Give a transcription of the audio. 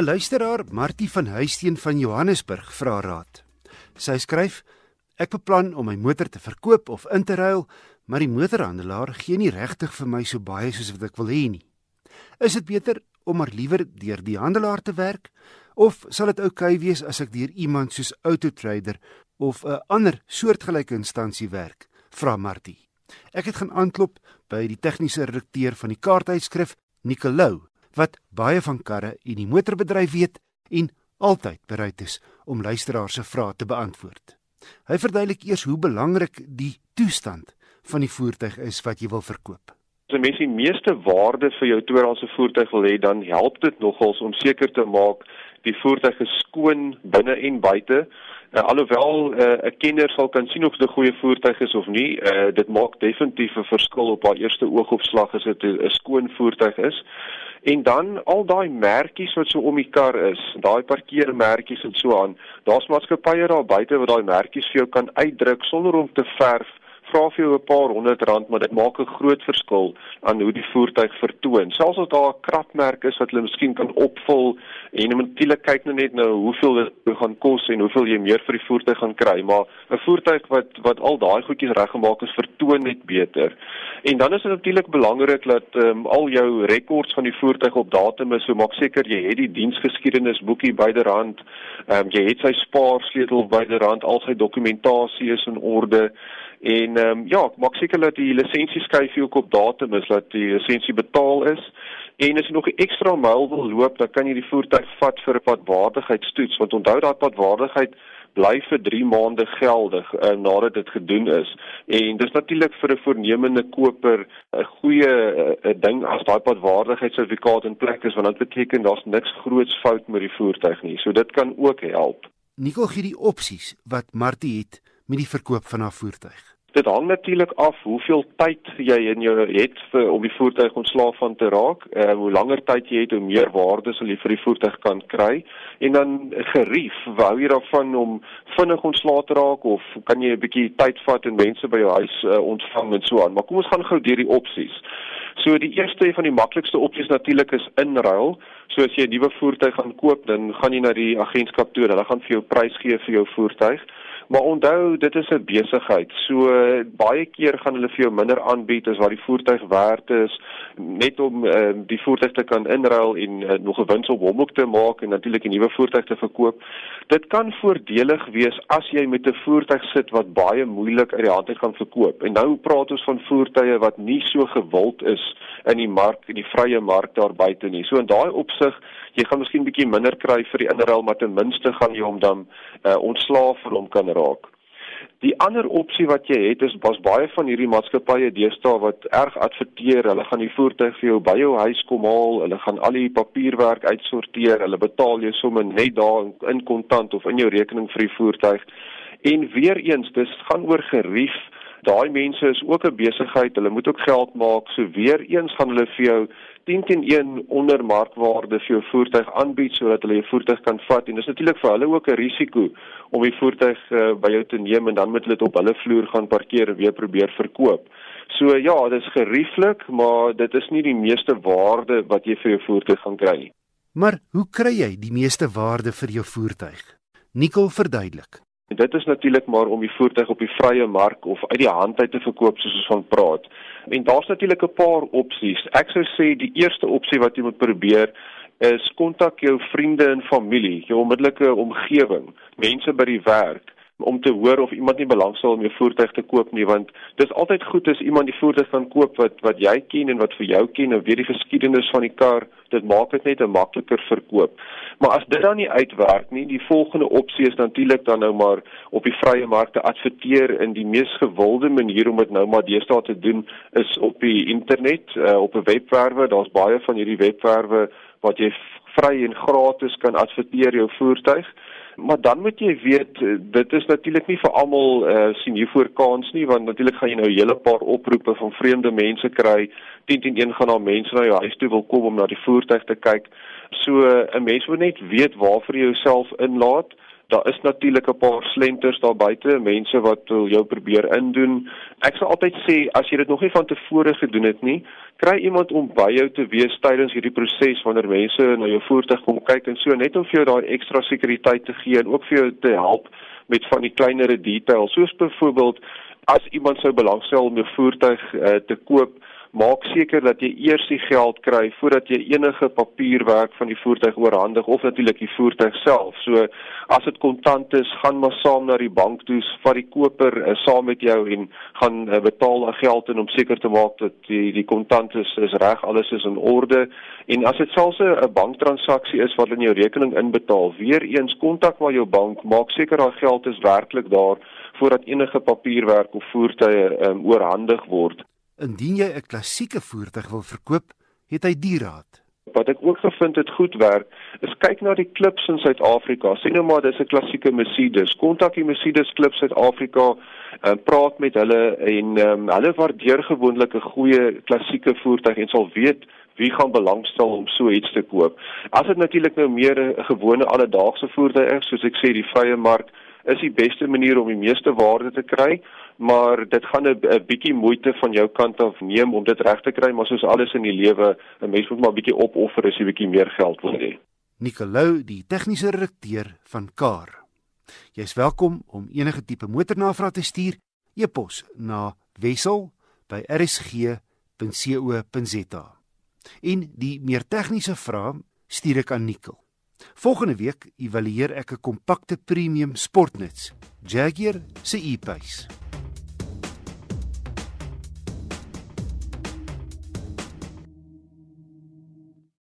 'n Luisteraar, Martie van Huisteen van Johannesburg, vra raad. Sy skryf: Ek beplan om my motor te verkoop of in te ruil, maar die motorhandelaar gee nie regtig vir my so baie soos wat ek wil hê nie. Is dit beter om maar liewer deur die handelaar te werk of sal dit oukei okay wees as ek deur iemand soos Autotrader of 'n ander soortgelyke instansie werk? Vra Martie. Ek het gaan aanklop by die tegniese redakteur van die kaarttydskrif, Nicolou, wat baie van karre en die motorbedryf weet en altyd bereid is om luisteraars se vrae te beantwoord. Hy verduidelik eers hoe belangrik die toestand van die voertuig is wat jy wil verkoop. As 'n mens die meeste waarde vir jou tweedehandse voertuig wil hê, dan help dit nogals om seker te maak die voertuig is skoon binne en buite. Uh, alhoewel eh, 'n uh, kenner sal kan sien of dit 'n goeie voertuig is of nie, uh, dit maak definitief 'n verskil op haar eerste oogopslag as dit 'n skoon voertuig is. En dan al daai merkies wat so om die kar is, daai parkeermerkies en so aan. Daar's maatskappye daar buite wat daai merkies vir jou kan uitdruk sonder om te verf vra vir jou 'n paar honderd rand, maar dit maak 'n groot verskil aan hoe die voertuig vertoon. Selfs as daar 'n krapmerk is wat hulle miskien kan opvul en natuurlik kyk nou net nou hoeveel dit gaan kos en hoeveel jy meer vir die voertuig gaan kry, maar 'n voertuig wat wat al daai goedjies reggemaak is, vertoon net beter. En dan is dit natuurlik belangrik dat um, al jou rekords van die voertuig op datum is, so maak seker jy het die diensgeskiedenis boekie byderhand. Ehm um, jy het sy spaarsleutel byderhand, al sy dokumentasie is in orde. En ehm um, ja, maak seker dat die lisensieskyfie ook op datum is dat die lisensie betaal is. En as jy nog 'n ekstra myl wil loop, dan kan jy die voertuig vat vir 'n padwaardigheidstoets, want onthou dat padwaardigheid bly vir 3 maande geldig uh, nadat dit gedoen is. En dis natuurlik vir 'n voornemende koper 'n goeie uh, ding as daai padwaardigheidssertifikaat in plek is, want dit beteken daar's niks groots fout met die voertuig nie. So dit kan ook help. Nico gee die opsies wat Martie het met die verkoop van haar voertuig. Dit hang natuurlik af hoeveel tyd jy in jou het vir om die voertuig ontslaaf van te raak. Uh, hoe langer tyd jy het, hoe meer waarde sal jy vir die voertuig kan kry. En dan gerief, wou jy daarvan om vinnig ontslaaf te raak of kan jy 'n bietjie tyd vat en mense by jou huis uh, ontvang en so aan. Maar kom ons gaan gou deur die opsies. So die eerste van die maklikste opsies natuurlik is inruil. So as jy 'n nuwe voertuig gaan koop, dan gaan jy na die agentskap toe. Hulle gaan vir jou prys gee vir jou voertuig. Maar onthou, dit is 'n besigheid. So baie keer gaan hulle vir jou minder aanbied as wat die voertuig werd is net om uh, die voertuig te kan inruil en uh, nog 'n wins op hom ook te maak en natuurlik 'n nuwe voertuig te verkoop. Dit kan voordelig wees as jy met 'n voertuig sit wat baie moeilik uit die hand uit gaan verkoop. En nou praat ons van voertuie wat nie so gewild is in die mark, in die vrye mark daar buite nie. So in daai opsig jy gaan miskien bietjie minder kry vir die inruil, maar ten minste gaan jy hom dan uh, ontslaaf van hom kan raak. Die ander opsie wat jy het is was baie van hierdie maatskappye deesdae wat erg adverteer, hulle gaan die voertuig vir jou by jou huis kom haal, hulle gaan al die papierwerk uitsorteer, hulle betaal jou sommer net daar in kontant of in jou rekening vir die voertuig. En weer eens, dis gaan oor gerief. Daai mense is ook 'n besigheid, hulle moet ook geld maak. So weer eens gaan hulle vir jou 10 teen 1 onder markwaarde vir jou voertuig aanbied sodat hulle jou voertuig kan vat en dis natuurlik vir hulle ook 'n risiko om die voertuig uh, by jou te neem en dan moet hulle dit op hulle vloer gaan parkeer en weer probeer verkoop. So ja, dit is gerieflik, maar dit is nie die meeste waarde wat jy vir jou voertuig gaan kry nie. Maar hoe kry jy die meeste waarde vir jou voertuig? Nicole verduidelik. En dit is natuurlik maar om die voertuig op die vrye mark of uit die hand uit te verkoop soos ons van praat. En daar's natuurlik 'n paar opsies. Ek sou sê die eerste opsie wat jy moet probeer is kontak jou vriende en familie, jou onmiddellike omgewing, mense by die werk om te hoor of iemand nie belangstel om jou voertuig te koop nie want dis altyd goed as iemand die voertuig kan koop wat wat jy ken en wat vir jou ken en weet die geskiedenis van die kar dit maak dit net 'n makliker verkoop. Maar as dit dan nie uitwerk nie die volgende opsie is natuurlik dan nou maar op die vrye mark te adverteer in die mees gewilde manier om dit nou maar deesdae te doen is op die internet uh, op 'n webwerwe. Daar's baie van hierdie webwerwe wat jy vry en gratis kan adverteer jou voertuig maar dan moet jy weet eh, dit is natuurlik nie vir almal uh, sien hier voor kans nie want natuurlik gaan jy nou 'n hele paar oproepe van vreemde mense kry. 10 teen 1 gaan daar mense na jou huis toe wil kom om na die voertuig te kyk. So 'n uh, mens moet net weet waarvoor jy jouself inlaat Daar is natuurlik 'n paar slenters daar buite, mense wat wil jou probeer indoen. Ek sal altyd sê as jy dit nog nie van tevore gedoen het nie, kry iemand om by jou te wees tydens hierdie proses wanneer mense na jou voertuig kom kyk en so net om vir jou daai ekstra sekuriteit te gee en ook vir jou te help met van die kleinere details, soos byvoorbeeld as iemand sou belangstel om 'n voertuig uh, te koop maak seker dat jy eers die geld kry voordat jy enige papierwerk van die voertuig oorhandig of natuurlik die voertuig self. So as dit kontant is, gaan maar saam na die bank toe, vat die koper uh, saam met jou en gaan uh, betaal al geld in om seker te maak dat die die kontant is, is reg, alles is in orde. En as dit selfs 'n banktransaksie is wat in jou rekening inbetaal, weer eens kontak maar jou bank, maak seker daai geld is werklik daar voordat enige papierwerk of voertuie um, oorhandig word. Indien jy 'n klassieke voertuig wil verkoop, het hy die raad. Wat ek ook gevind het goed werk, is kyk na die klips in Suid-Afrika. Sien nou maar dis 'n klassieke Mercedes. Kontak die Mercedes klip Suid-Afrika en uh, praat met hulle en um, hulle waardeer gewoonlik 'n goeie klassieke voertuig en sal weet wie gaan belangstel om so iets te koop. As dit natuurlik nou meer 'n gewone alledaagse voertuig is, soos ek sê die vrye mark is die beste manier om die meeste waarde te kry, maar dit gaan 'n bietjie moeite van jou kant af neem om dit reg te kry, maar soos alles in die lewe, 'n mens moet maar bietjie opoffer as jy bietjie meer geld wil hê. Nicolou, die tegniese redakteur van Car. Jy's welkom om enige tipe motornavraag te stuur e-pos na wissel@rsg.co.za. En die meer tegniese vrae stuur ek aan Nicol. Volgende week evalueer ek 'n kompakte premium sportnuts, Jaguar se E-Pace.